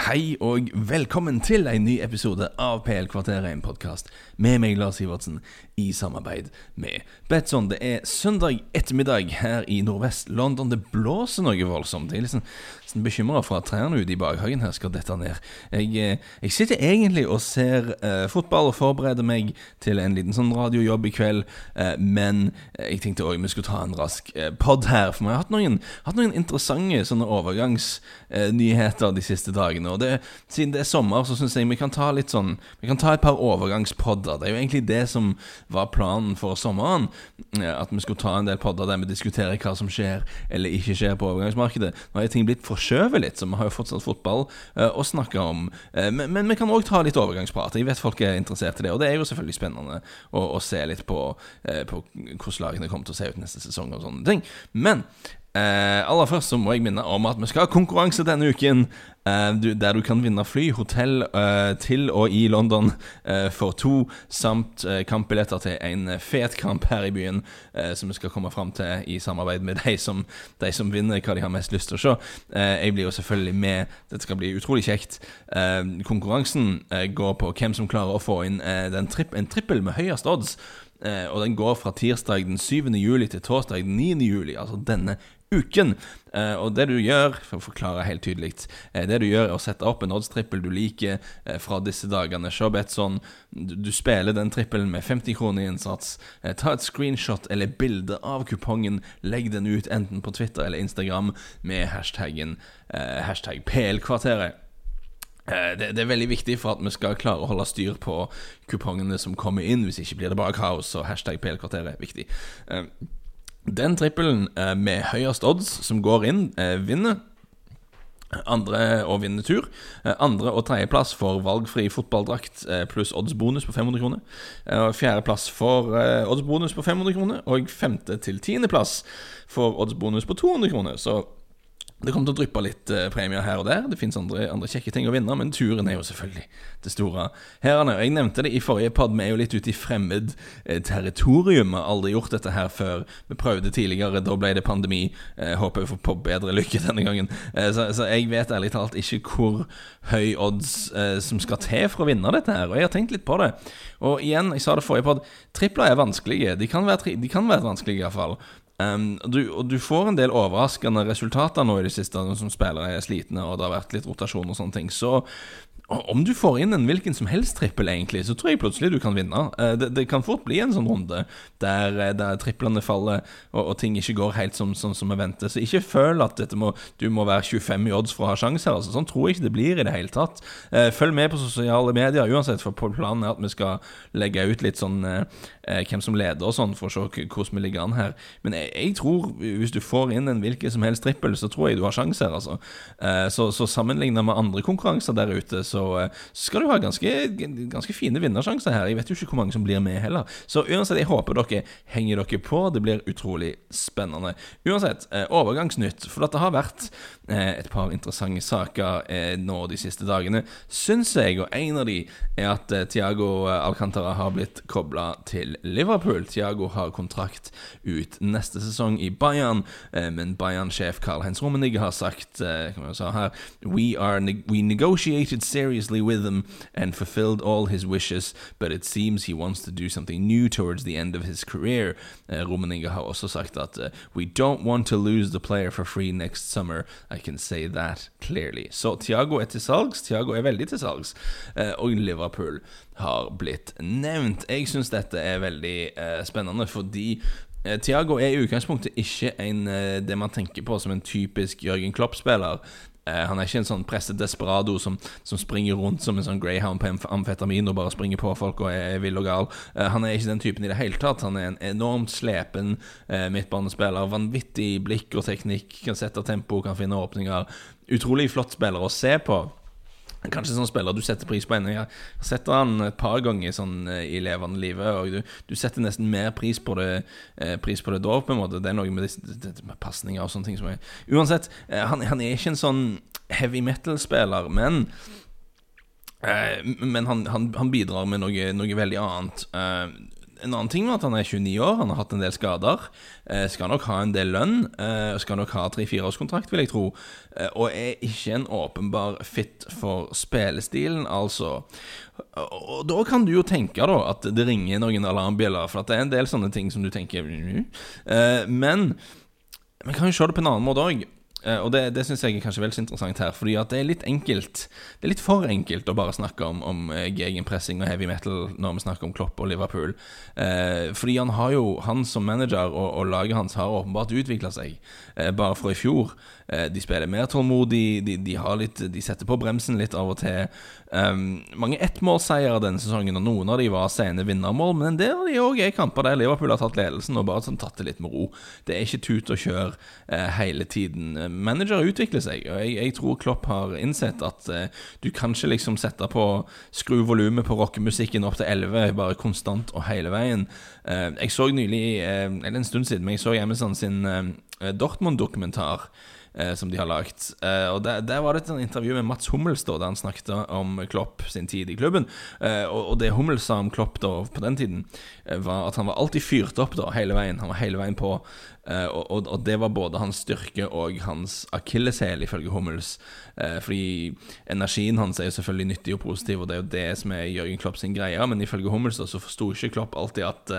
Hei og velkommen til en ny episode av PL-kvarteret, en podkast med meg, Lars Sivertsen, i samarbeid med Betson. Det er søndag ettermiddag her i Nordvest-London. Det blåser noe voldsomt. Jeg er liksom, liksom bekymra for at trærne ute i bakhagen her skal dette ned. Jeg, eh, jeg sitter egentlig og ser uh, fotball og forbereder meg til en liten sånn radiojobb i kveld, uh, men jeg tenkte òg vi skulle ta en rask uh, pod her, for vi har hatt noen, hatt noen interessante sånne overgangsnyheter de siste dagene. Og det, siden det er sommer, så syns jeg vi kan ta litt sånn Vi kan ta et par overgangspodder. Det er jo egentlig det som var planen for sommeren. At vi skulle ta en del podder der vi diskuterer hva som skjer eller ikke skjer på overgangsmarkedet. Nå har ting blitt forskjøvet litt, så vi har jo fortsatt fotball uh, å snakke om. Uh, men, men, vi kan òg ta litt overgangsprat. Jeg vet folk er interessert i det, og det er jo selvfølgelig spennende å, å se litt på, uh, på hvordan lagene kommer til å se ut neste sesong og sånne ting. Men Uh, aller først så må jeg minne om at vi skal ha konkurranse denne uken. Eh, du, der du kan vinne fly, hotell eh, til og i London for to, samt kampbilletter til en fet kamp her i byen, som vi skal komme fram til i samarbeid med de som, de som, vinner hva de har mest lyst til å se. jeg blir jo selvfølgelig med. Dette skal bli utrolig kjekt. konkurransen går på hvem som klarer å få inn tripp en trippel med høyest odds. Og den går fra tirsdag den 7. juli til torsdag den 9. juli, altså denne uken. Uh, og det du gjør, for å forklare helt tydelig uh, Det du gjør, er å sette opp en oddstrippel du liker fra disse dagene. Se Betson, du, spiller den trippelen med 50 kroner i innsats. ta et screenshot eller bilde av kupongen. Legg den ut enten på Twitter eller Instagram med hashtaggen hashtag PL-kvarteret. Det, det, er veldig viktig for at vi skal klare å holde styr på kupongene som kommer inn. Hvis ikke blir det bare kaos, så hashtag PL-kvarteret er viktig. Uh, den trippelen eh, med høyest odds som går inn, eh, vinner. Andre og vinner tur. Eh, andre- og tredjeplass får valgfri fotballdrakt pluss oddsbonus på 500 kroner. Fjerdeplass får oddsbonus på 500 kroner. Og femte til tiendeplass får oddsbonus på 200 kroner. Så det kommer til å dryppe litt eh, premier her og der. Det fins andre, andre, kjekke ting å vinne, men turen er jo selvfølgelig det store. Her, jeg nevnte det i forrige pod, vi er jo litt ute i fremmed eh, territorium. Har aldri gjort dette her før. Vi prøvde tidligere, da ble det pandemi. Eh, håper vi får på bedre lykke denne gangen. Så, så, jeg vet ærlig talt ikke hvor høy odds som skal til for å vinne dette her. Og jeg har tenkt litt på det. Og igjen, jeg sa det forrige pod, tripler er vanskelige. De kan være, de kan være vanskelige, iallfall. Um, du, og du får en del overraskende resultater nå i det siste, som spillere er slitne, og det har vært litt rotasjon og sånne ting. Så om du får inn en hvilken som helst trippel, egentlig, så tror jeg plutselig du kan vinne. Eh, det, det kan fort bli en sånn runde der, eh, der triplene faller, og, og, ting ikke går helt som, sånn som vi venter. Så ikke føl at må, du må være 25 i odds for å ha sjanse her. Altså. Sånn tror jeg ikke det blir i det hele tatt. Eh, følg med på sosiale medier uansett, for planen er at vi skal legge ut litt sånn hvem som leder og sånn, for å se hvordan vi ligger an her. Men jeg, jeg tror, hvis du får inn en hvilken som helst trippel, så tror jeg du har sjanse her, altså. Så, så sammenlignet med andre konkurranser der ute, så eh, så skal du ha ganske, ganske fine vinnersjanser her. Jeg vet jo ikke hvor mange som blir med heller. Så uansett, jeg håper dere henger dere på. Det blir utrolig spennende. Uansett, eh, overgangsnytt. For at det har vært eh, et par interessante saker nå de siste dagene, syns jeg. Og en av de er at Tiago Alcantara har blitt kobla til Liverpool. Tiago har kontrakt ut neste sesong i Bayern, men Bayern-sjef Karl-Heinz Rummenigge har sagt, kan vi si her, We, are we negotiated serious seriously with them and fulfilled all his wishes, but it seems he wants to do something new towards the end of his career. Uh, Rummenigge har også sagt at uh, we don't want to lose the player for free next summer. I can say that clearly. Så Tiago er til salgs. Tiago er veldig til salgs. Uh, og Liverpool har blitt nevnt. Jeg syns dette er veldig uh, spennende fordi uh, Tiago er i utgangspunktet ikke en, uh, det man tenker på som en typisk Jørgen Klopp-spiller. Eh, han er ikke en sånn presset desperado som, som, springer rundt som en sånn greyhound på amfetamin og bare springer på folk og er, vill og gal. Uh, han er ikke den typen i det hele tatt. Han er en enormt slepen uh, midtbanespiller. Vanvittig blikk og teknikk, kan sette tempo, kan finne åpninger. Utrolig flott spiller å se på. Kanskje sånn spiller du setter pris på ennå. Jeg setter han et par ganger sånn eh, i levende livet, og du, du, setter nesten mer pris på det eh, Pris på det da, på en måte. Det er noe med, med pasninger og sånne ting som er Uansett, eh, han, han, er ikke en sånn heavy metal-spiller, men eh, Men han, han, han, bidrar med noe, noe veldig annet. Eh, en annen ting med at han er 29 år, han har hatt en del skader. Eh, skal nok ha en del lønn. Eh, skal nok ha tre-fireårskontrakt, vil jeg tro. Eh, og er ikke en åpenbar fit for spillestilen, altså. Og da kan du jo tenke da at det ringer noen alarmbjeller, for det er en del sånne ting som du tenker mm. eh, Men vi kan jo se det på en annen måte òg. Uh, og det, det syns jeg er kanskje vel så interessant her, fordi at det er litt enkelt Det er litt for enkelt å bare snakke om, om uh, gegenpressing og heavy metal når vi snakker om Klopp og Liverpool. Eh, fordi han har jo Han som manager og, og laget hans har åpenbart utvikla seg. bare fra i fjor Eh, de spiller mer tålmodig, de, de, litt, de, setter på bremsen litt av og til. Um, mange ettmålseiere denne sesongen, og noen av de var sene vinnermål. Men en del av de òg er kamper der Liverpool har tatt ledelsen og bare sånn, tatt det litt med ro. Det er ikke tut og kjør uh, hele tiden. Manager utvikler seg, og jeg, jeg tror Klopp har innsett at uh, du kan ikke liksom sette på Skru volumet på rockemusikken opp til 11 bare konstant og hele veien. Uh, jeg så nylig, eller en stund siden, men jeg så Amazon sin Dortmund-dokumentar eh, som de har lagd. Eh, og der, der, var det et intervju med Mats Hummels da, der han snakket om Klopp sin tid i klubben. Eh, og, det Hummels sa om Klopp da på den tiden, eh, var at han var alltid fyrt opp da, hele veien. Han var hele veien på. Eh, og, og, og, det var både hans styrke og hans akilleshæl, ifølge Hummels. Eh, fordi energien hans er jo selvfølgelig nyttig og positiv, og det er jo det som er Jørgen Klopp sin greie. Men ifølge Hummels så forsto ikke Klopp alltid at,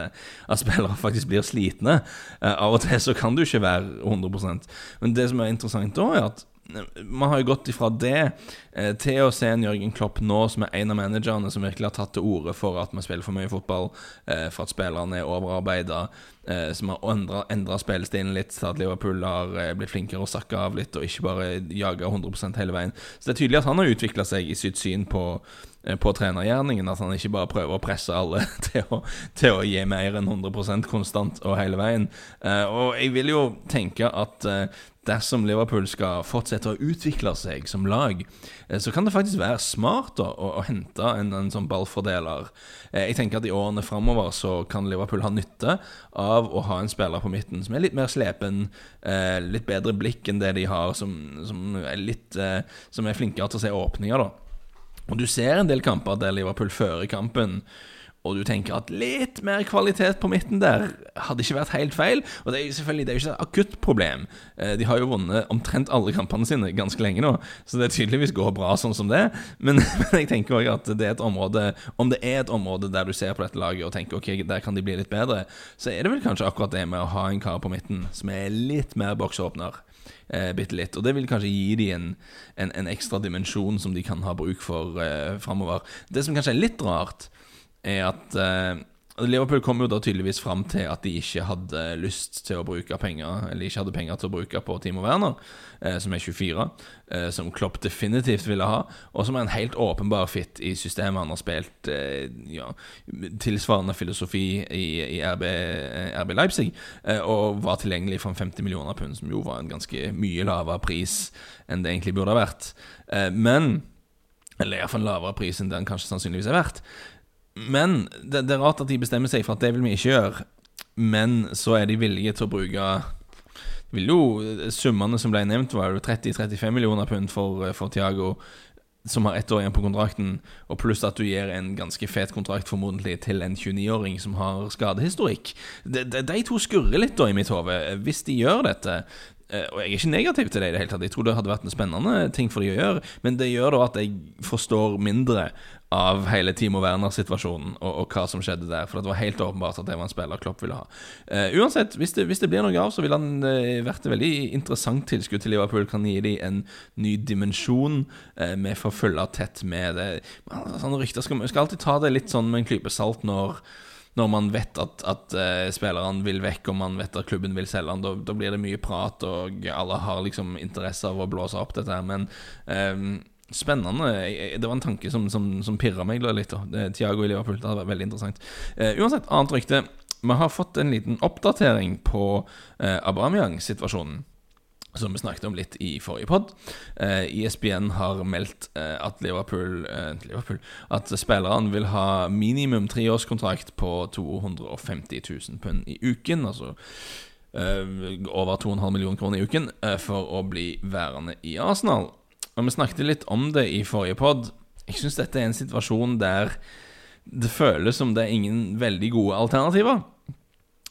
at spillere faktisk blir slitne. av og til så kan du ikke være 100% Men det som er interessant da, er at man har jo gått ifra det eh, til å se en Jørgen Klopp nå som er en av managerne som virkelig har tatt til orde for at man spiller for mye fotball, eh, for at spillerne er overarbeida, eh, som har endra spillestilen litt, så at Liverpool har blitt flinkere å sakke av litt og ikke bare jaga 100% hele veien. Så det er tydelig at han har utvikla seg i sitt syn på på trenergjerningen. At han ikke bare prøver å presse alle til å, til å gi mer enn 100% konstant og hele veien. Uh, og jeg vil jo tenke at uh, dersom Liverpool skal fortsette å utvikle seg som lag, eh, så kan det faktisk være smart da, å, å, hente en, en, sånn ballfordeler. Eh, jeg tenker at I årene framover så kan Liverpool ha nytte av å ha en spiller på midten som er litt mer slepen, eh, litt bedre blikk enn det de har, som, som, er, litt, som er flinkere til å se åpninger. da. Og Du ser en del kamper der Liverpool fører kampen og du tenker at litt mer kvalitet på midten der hadde ikke vært helt feil. Og det er jo selvfølgelig det er ikke et akutt problem. Eh, de har jo vunnet omtrent alle kampene sine ganske lenge nå, så det tydeligvis går bra sånn som det. Men, men jeg tenker òg at det er et område Om det er et område der du ser på dette laget og tenker ok, der kan de bli litt bedre, så er det vel kanskje akkurat det med å ha en kar på midten som er litt mer boksåpner. Eh, bitte litt. Og det vil kanskje gi dem en, en, en, ekstra dimensjon som de kan ha bruk for eh, framover. Det som kanskje er litt rart, er at eh, Liverpool kom jo da tydeligvis fram til at de ikke hadde lyst til å bruke penger Eller ikke hadde penger til å bruke på Timo Werner, eh, som er 24. Eh, som Klopp definitivt ville ha, og som er en helt åpenbar fit i systemet. Han har spilt eh, ja, tilsvarende filosofi i, i RB, eh, RB, Leipzig, eh, og var tilgjengelig for 50 millioner pund, som jo var en ganske mye lavere pris enn det egentlig burde ha vært. Eh, men Eller iallfall lavere pris enn den kanskje sannsynligvis er verdt. Men det, det, er rart at de bestemmer seg for at det vil vi ikke gjøre. Men så er de villige til å bruke vil jo, Summene som ble nevnt, var jo 30-35 millioner pund for, for Tiago, som har ett år igjen på kontrakten, og pluss at du gir en ganske fet kontrakt formodentlig til en 29-åring som har skadehistorikk. De, de, de to skurrer litt da i mitt hode. Hvis de gjør dette, og jeg er ikke negativ til det i det hele tatt. Jeg tror det hadde vært en spennende ting for de å gjøre. Men det gjør da at jeg forstår mindre av hele Timo Werner-situasjonen og, og, hva som skjedde der. For det var helt åpenbart at det var en spiller Klopp ville ha. Uh, uansett, hvis det, hvis det, blir noe av, så vil han uh, vært et veldig interessant tilskudd til Liverpool. Kan gi dem en ny dimensjon. Uh, vi får tett med det. Sånne rykter skal, skal alltid ta det litt sånn med en klype salt når når man vet at, at uh, spillerne vil vekk, og man vet at klubben vil selge han, da, blir det mye prat, og alle har liksom interesse av å blåse opp dette her. Men um, spennende. Det var en tanke som, som, som pirra meg litt. Tiago i Liverpool, det hadde vært veldig interessant. Uh, uansett, annet rykte. Vi har fått en liten oppdatering på uh, Abrahamiang-situasjonen som vi snakket om litt i forrige pod. Eh, ISBN har meldt eh, at Liverpool, eh, Liverpool At spillerne vil ha minimum treårskontrakt på 250 000 pund i uken. Altså eh, over 2,5 millioner kroner i uken eh, for å bli værende i Arsenal. Og Vi snakket litt om det i forrige pod. Jeg syns dette er en situasjon der det føles som det er ingen veldig gode alternativer.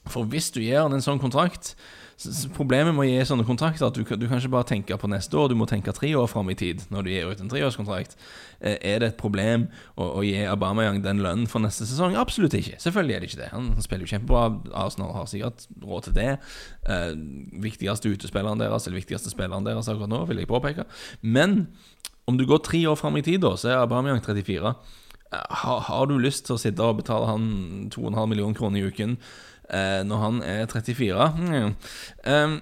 For hvis du gir han en sånn kontrakt Problemet med å gi sånne kontrakter at du, du, kan ikke bare tenke på neste år, du må tenke tre år fram i tid når du gir ut en treårskontrakt. Eh, er det et problem å, å gi Aubameyang den lønnen for neste sesong? Absolutt ikke. Selvfølgelig er det ikke det. Han, spiller jo kjempebra. Arsenal har sikkert råd til det. Eh, viktigste utespilleren deres, eller viktigste spilleren deres akkurat nå, vil jeg påpeke. Men om du går tre år fram i tid, da, så er Aubameyang 34. Eh, har, har du lyst til å sitte og betale han 2,5 millioner kroner i uken? Eh, når han er 34. Mm.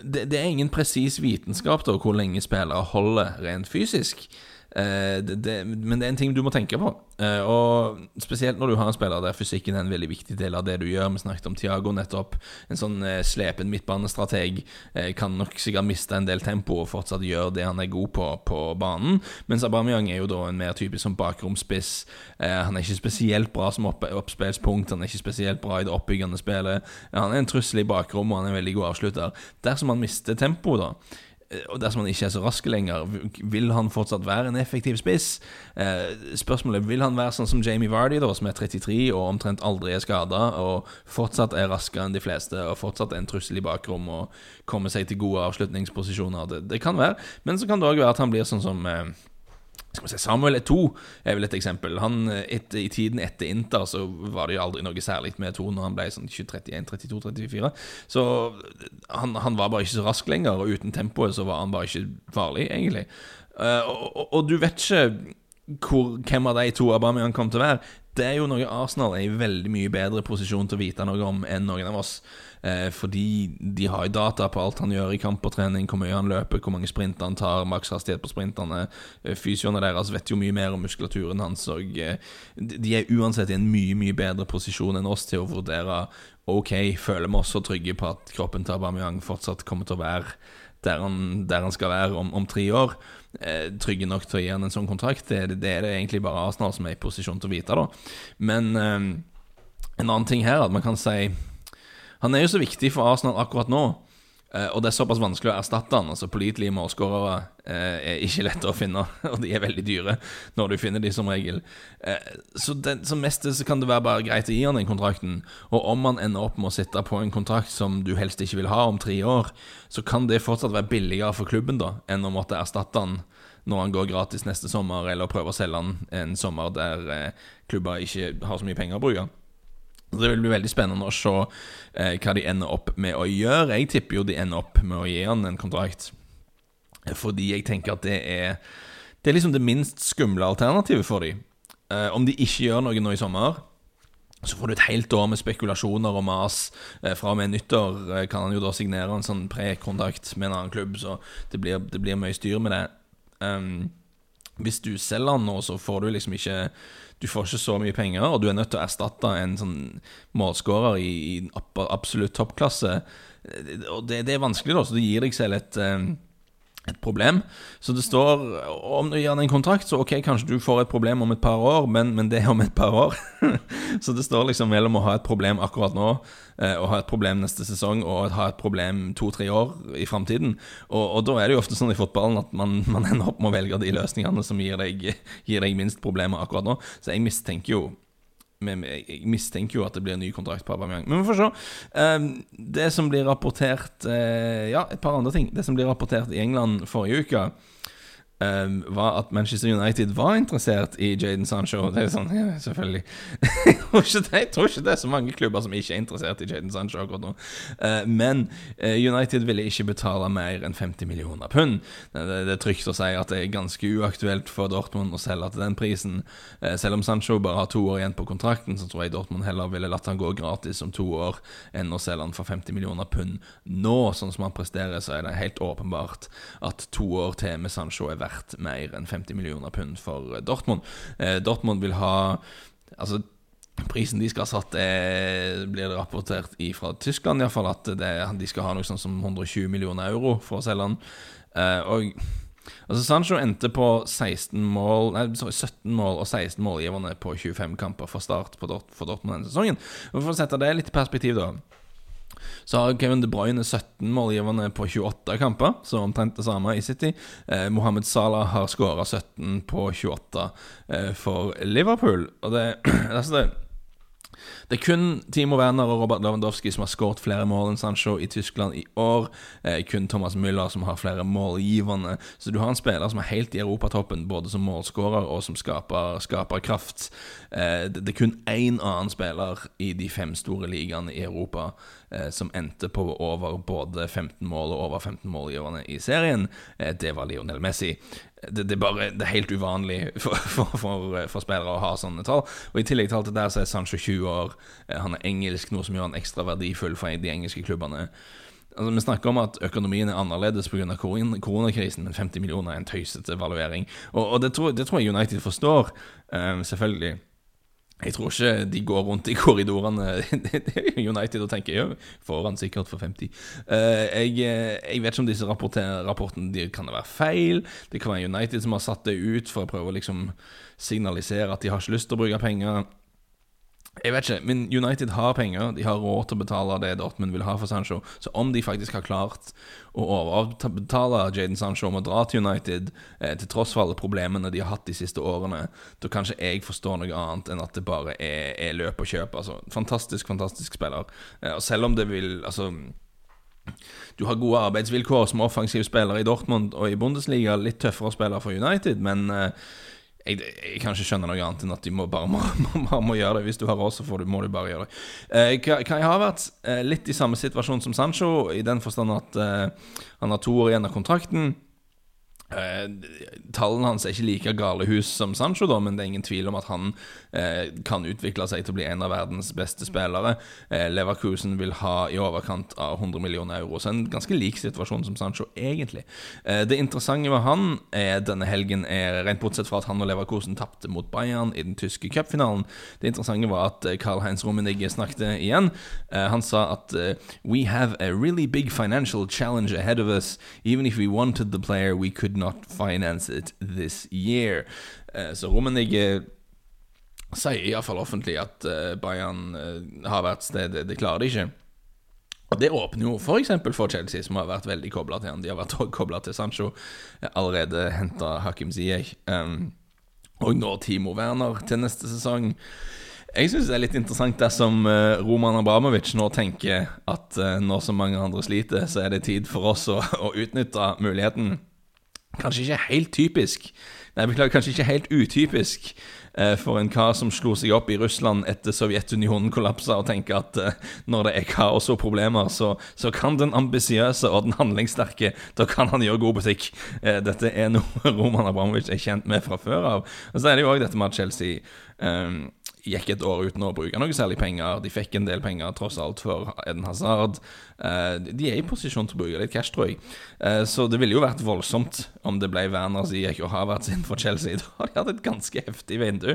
Det, er ingen presis vitenskap da hvor lenge spillere holder rent fysisk. Eh, det, det, men det er en ting du må tenke på. Eh, og Spesielt når du har en spiller der fysikken er en veldig viktig del av det du gjør. Vi snakket om Tiago nettopp. En sånn eh, slepen midtbanestrateg kan nok sikkert miste en del tempo og fortsatt gjøre det han er god på på banen. Mens Aubameyang er jo da en mer typisk som bakromspiss. Han er ikke spesielt bra som opp oppspillspunkt, han er ikke spesielt bra i det oppbyggende spillet. Han er en trussel i bakrom, og han er en veldig god avslutter. Dersom han mister tempo, da og dersom han ikke er så rask lenger, vil han fortsatt være en effektiv spiss? Eh, spørsmålet vil han være sånn som Jamie Vardy, da, som er 33 og omtrent aldri er skada, og fortsatt er raskere enn de fleste, og fortsatt er en trussel i bakrom og kommer seg til gode avslutningsposisjoner? Det, det kan være, men så kan det òg være at han blir sånn som eh, Samuel Eto er vel et eksempel. Han, et, I tiden etter Inter så var det jo aldri noe særlig med Eto når han ble sånn 31, 32, 34. Så han, han, var bare ikke så rask lenger, og uten tempoet så var han bare ikke farlig, egentlig. Uh, og, og, og, du vet ikke hvor, hvem av de to Aubameyang kom til å være. Det er jo noe Arsenal er i veldig mye bedre posisjon til å vite noe om enn noen av oss. Eh, fordi de har jo data på alt han gjør i kamp og trening, hvor mye han løper, hvor mange sprinter han tar, makshastighet på sprintene. Eh, fysioene deres vet jo mye mer om muskulaturen hans, og eh, de er uansett i en mye, mye bedre posisjon enn oss til å vurdere Ok, føler vi oss så trygge på at kroppen til Aubameyang fortsatt kommer til å være der han, der han skal være om, om tre år. Eh, trygge nok til å gi han en sånn kontrakt. Det, det, er det egentlig bare Arsenal som er i posisjon til å vite, da. Men eh, en annen ting her, at man kan si han er jo så viktig for Arsenal akkurat nå. Uh, og det er såpass vanskelig å erstatte han. Altså Pålitelige målskårere uh, er ikke lette å finne, og de er veldig dyre når du finner de som regel. Uh, så det, som mest kan det være bare greit å gi han den kontrakten. Og om han ender opp med å sitte på en kontrakt som du helst ikke vil ha om tre år, så kan det fortsatt være billigere for klubben da enn å måtte erstatte han når han går gratis neste sommer, eller prøve å selge han en sommer der klubber ikke har så mye penger å bruke. Det vil bli veldig spennende å se eh, hva de ender opp med å gjøre. Jeg tipper jo de ender opp med å gi han en kontrakt, fordi jeg tenker at det er Det er liksom det minst skumle alternativet for dem. Eh, om de ikke gjør noe nå i sommer, så får du et helt år med spekulasjoner og mas. Eh, fra og med nyttår eh, kan han jo da signere en sånn prekontrakt med en annen klubb, så det blir, det blir mye styr med det. Um, hvis du selger den nå, så får du liksom ikke du får ikke så mye penger, og du er nødt til å erstatte en sånn målskårer i, i absolutt toppklasse. Og det, det, er vanskelig, da, så det gir deg selv et eh, et problem. Så det står Om du gir han en kontrakt, så ok, kanskje du får et problem om et par år, men, men det er om et par år. så det står liksom mellom å ha et problem akkurat nå, eh, og ha et problem neste sesong, og ha et problem to-tre år i framtiden. Og, og, da er det jo ofte sånn i fotballen at man, man ender opp med å velge de løsningene som gir deg, gir deg minst problemer akkurat nå. Så jeg mistenker jo jeg mistenker jo at det blir en ny kontrakt på Aubameyang. Men vi får se. Ehm, det som blir rapportert eh, Ja, et par andre ting. Det som blir rapportert i England forrige uke um, var at Manchester United var interessert i Jaden Sancho. Det er sånn, ja, selvfølgelig jeg, tror ikke det, er så mange klubber som ikke er interessert i Jaden Sancho akkurat nå. Uh, men uh, United ville ikke betale mer enn 50 millioner pund. Det, det, det, er trygt å si at det er ganske uaktuelt for Dortmund å selge til den prisen. Uh, selv om Sancho bare har to år igjen på kontrakten, så tror jeg Dortmund heller ville latt han gå gratis om to år enn å selge han for 50 millioner pund nå. Sånn som han presterer, så er det helt åpenbart at to år til med Sancho er verdt verdt mer enn 50 millioner pund for Dortmund. Eh, Dortmund vil ha Altså Prisen de skal ha satt, er, blir det rapportert fra Tyskland iallfall, at det, de skal ha noe sånn som 120 millioner euro for å selge den. Eh, og altså Sancho endte på 16 mål Nei, sorry, 17 mål og 16 målgivende på 25 kamper for start for, Dort, for Dortmund denne sesongen. Og For å sette det litt i perspektiv, da Så har Kevin De Bruyne 17 målgivende på 28 kamper, så omtrent det samme i City. Eh, Mohammed Salah har skåra 17 på 28 eh, for Liverpool. Og det, altså det det er kun Timo Werner og Robert Lewandowski som har skåret flere mål enn Sancho i Tyskland i år. Eh, kun Thomas Müller som har flere målgivende. Så du har en spiller som er helt i europatoppen, både som målskårer og som skaper, skaper kraft. Eh, det, det, er kun én annen spiller i de fem store ligaene i Europa som endte på over både 15 mål og over 15 målgivende i serien. Eh, det var Lionel Messi det, det, er bare det er helt uvanlig for, for, for, for, spillere å ha sånne tall. Og I tillegg til alt det der så er Sancho 20 år. Eh, han er engelsk, noe som gjør han ekstra verdifull for de engelske klubbene. Altså, vi snakker om at økonomien er annerledes pga. koronakrisen, men 50 millioner er en tøysete valuering. Og, og det, tror, det, tror, jeg United forstår, selvfølgelig. Jeg tror ikke de går rundt i korridorene United og tenker jo, får sikkert for 50. Uh, jeg, eh, jeg, vet ikke om disse rapportene de kan være feil. Det kan være United som har satt det ut for å prøve å liksom signalisere at de har ikke lyst til å bruke penger. Jeg vet ikke, men United har penger. De har råd til å betale det Dortmund vil ha for Sancho. Så om de faktisk har klart å overbetale Jaden Sancho om å dra til United, eh, til tross for alle problemene de har hatt de siste årene, da kanskje jeg forstår noe annet enn at det bare er, er løp og kjøp. Altså, fantastisk, fantastisk spiller. Eh, og selv om det vil Altså du har gode arbeidsvilkår som offensiv spiller i Dortmund og i Bundesliga. Litt tøffere spiller for United, men eh, jeg, jeg, kan ikke skjønne noe annet enn at de må bare må, må, må gjøre det. Hvis du har råd, så må du bare gjøre det. Eh, Kai har vært eh, litt i samme situasjon som Sancho, i den forstand at eh, han har to år igjen av kontrakten. Eh, tallene hans er ikke like galehus som Sancho, da, men det er ingen tvil om at han eh, kan utvikle seg til å bli en av verdens beste spillere. Eh, Leverkusen vil ha i overkant av 100 millioner euro, så en ganske lik situasjon som Sancho, egentlig. Eh, det interessante med han er denne helgen, er, rent bortsett fra at han og Leverkusen tapte mot Bayern i den tyske cupfinalen, det interessante var at Karl-Heinz eh, Rummenigge snakket igjen. Eh, han sa at We have a really big financial challenge ahead of us. Even if we wanted the player, we could not not finance it this year. Eh, så Rummenigge sier iallfall offentlig at eh, Bayern eh, har vært sted Det klarer de ikke. Og Det åpner jo f.eks. For, for Chelsea, som har vært veldig kobla til han. De har vært kobla til Sancho, allerede henta Hakim Ziyech. Um, og nå Timo Werner til neste sesong. Jeg syns det er litt interessant dersom Roman Abramovic nå tenker at når så mange andre sliter, så er det tid for oss å, å utnytte muligheten Kanskje ikke helt typisk. Nei, beklager, kanskje ikke helt utypisk eh, for en kar som slo seg opp i Russland etter Sovjetunionen kollapsa, og tenker at eh, når det er kaos og problemer, så, så kan den ambisiøse og den handlingssterke Da kan han gjøre god butikk. Eh, dette er noe Roman Abramovic er kjent med fra før av. Og så er det jo òg dette med at Chelsea eh, gikk et år uten å bruke noe særlig penger. De fikk en del penger tross alt for Eden Hazard. Eh, de er i posisjon til å bruke litt cash, tror jeg. Eh, så det ville jo vært voldsomt om det ble Werner Ziyech og Havertz inn for Chelsea. Da hadde de hatt et ganske heftig vindu.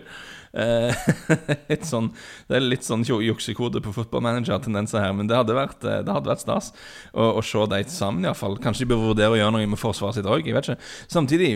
Eh, litt sånn, det er litt sånn juksekode på fotballmanager-tendenser her, men det hadde vært, det hadde vært stas å, å se de sammen, iallfall. Kanskje de bør vurdere å gjøre noe med forsvaret sitt òg, jeg vet ikke. Samtidig,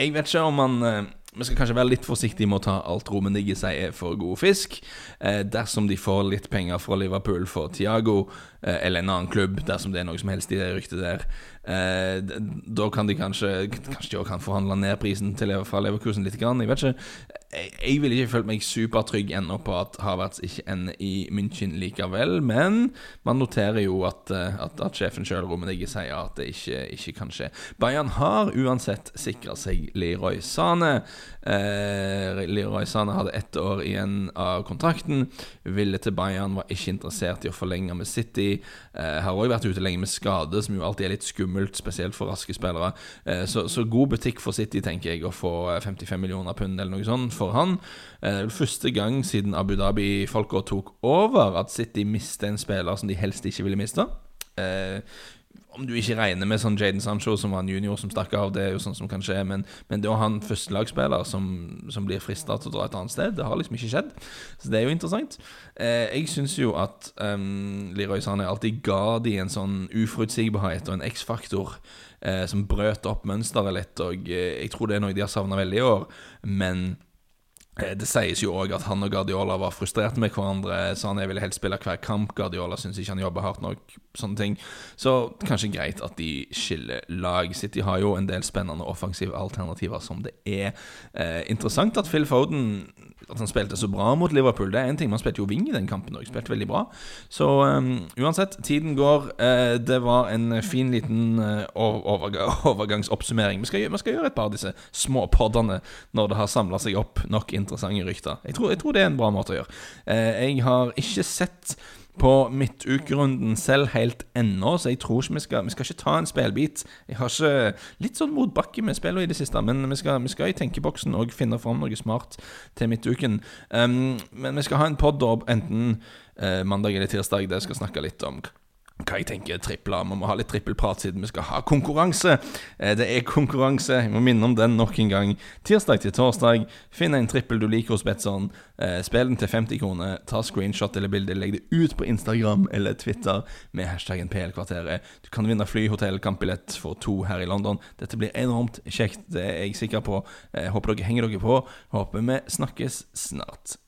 jeg vet ikke om man vi skal kanskje være litt forsiktige med å ta alt Romenigge sier for god fisk. Eh, dersom de får litt penger fra Liverpool for Tiago, eh, eller en annen klubb, dersom det er noe som helst i det ryktet der, eh, da kan de kanskje Kanskje de også kan forhandle ned prisen til, fra Leverkusen litt. Grann, jeg vet ikke jeg vil ikke føle meg supertrygg ennå på at Havertz ikke ender i München likevel, men man noterer jo at, eh, at, at sjefen sjøl, sier at det ikke, ikke, kan skje. Bayern har uansett sikra seg Leroy Sane. Eh, Leroy Sane hadde ett år igjen av kontrakten. Ville til Bayern, var ikke interessert i å forlenge med City. Eh, har òg vært ute lenge med skade, som jo alltid er litt skummelt, spesielt for raske spillere. Eh, så, så, god butikk for City, tenker jeg, å få 55 millioner pund eller noe sånt for han. Eh, første gang siden Abu Dhabi-folka tok over at City mister en spiller som de helst ikke ville miste. Om du ikke regner med sånn Jaden Sancho, som var en junior som stakk av, det er jo sånn som kan skje, men, men det å ha en førstelagsspiller som, som blir frista til å dra et annet sted, det har liksom ikke skjedd. Så det er jo interessant. Eh, jeg syns jo at um, Leroy Sané alltid ga de en sånn uforutsigbarhet og en X-faktor eh, som brøt opp mønsteret litt, og eh, jeg tror det er noe de har savna veldig i år, men det sies jo òg at han og Guardiola var frustrerte med hverandre. Så han ville helst spille hver kamp. Guardiola syns ikke han jobber hardt nok. Sånne ting Så kanskje greit at de skiller lag. City har jo en del spennende offensive alternativer som det er. Eh, interessant at Phil Foden At han spilte så bra mot Liverpool. Det er en ting, Man spilte jo wing i den kampen òg. Spilte veldig bra. Så um, uansett, tiden går. Uh, det var en fin liten uh, overgang, overgangsoppsummering. Vi skal, vi skal, gjøre et par av disse små poddene når det har samla seg opp nok interessante rykter. Jeg tror, jeg tror, det er en bra måte å gjøre. Uh, jeg har ikke sett på midtukerunden selv helt ennå, så jeg tror ikke vi skal Vi skal ikke ta en spillbit. Jeg har ikke litt sånn motbakke med spillene i det siste, men vi skal, vi skal i tenkeboksen og finne fram noe smart til midtuken. Um, men vi skal ha en pod enten uh, mandag eller tirsdag der jeg skal snakke litt om hva jeg tenker tripler. Vi må ha litt trippelprat siden vi skal ha konkurranse. Eh, det er konkurranse. Jeg må minne om den nok en gang. Tirsdag til torsdag. Finn en trippel du liker hos Betson. Eh, spill den til 50 kroner. Ta screenshot eller bilde. Legg det ut på Instagram eller Twitter med hashtaggen PL-kvarteret. Du kan vinne fly, hotell, kampbillett for to her i London. Dette blir enormt kjekt, det er jeg sikker på. Jeg håper dere henger dere på. Håper vi snakkes snart.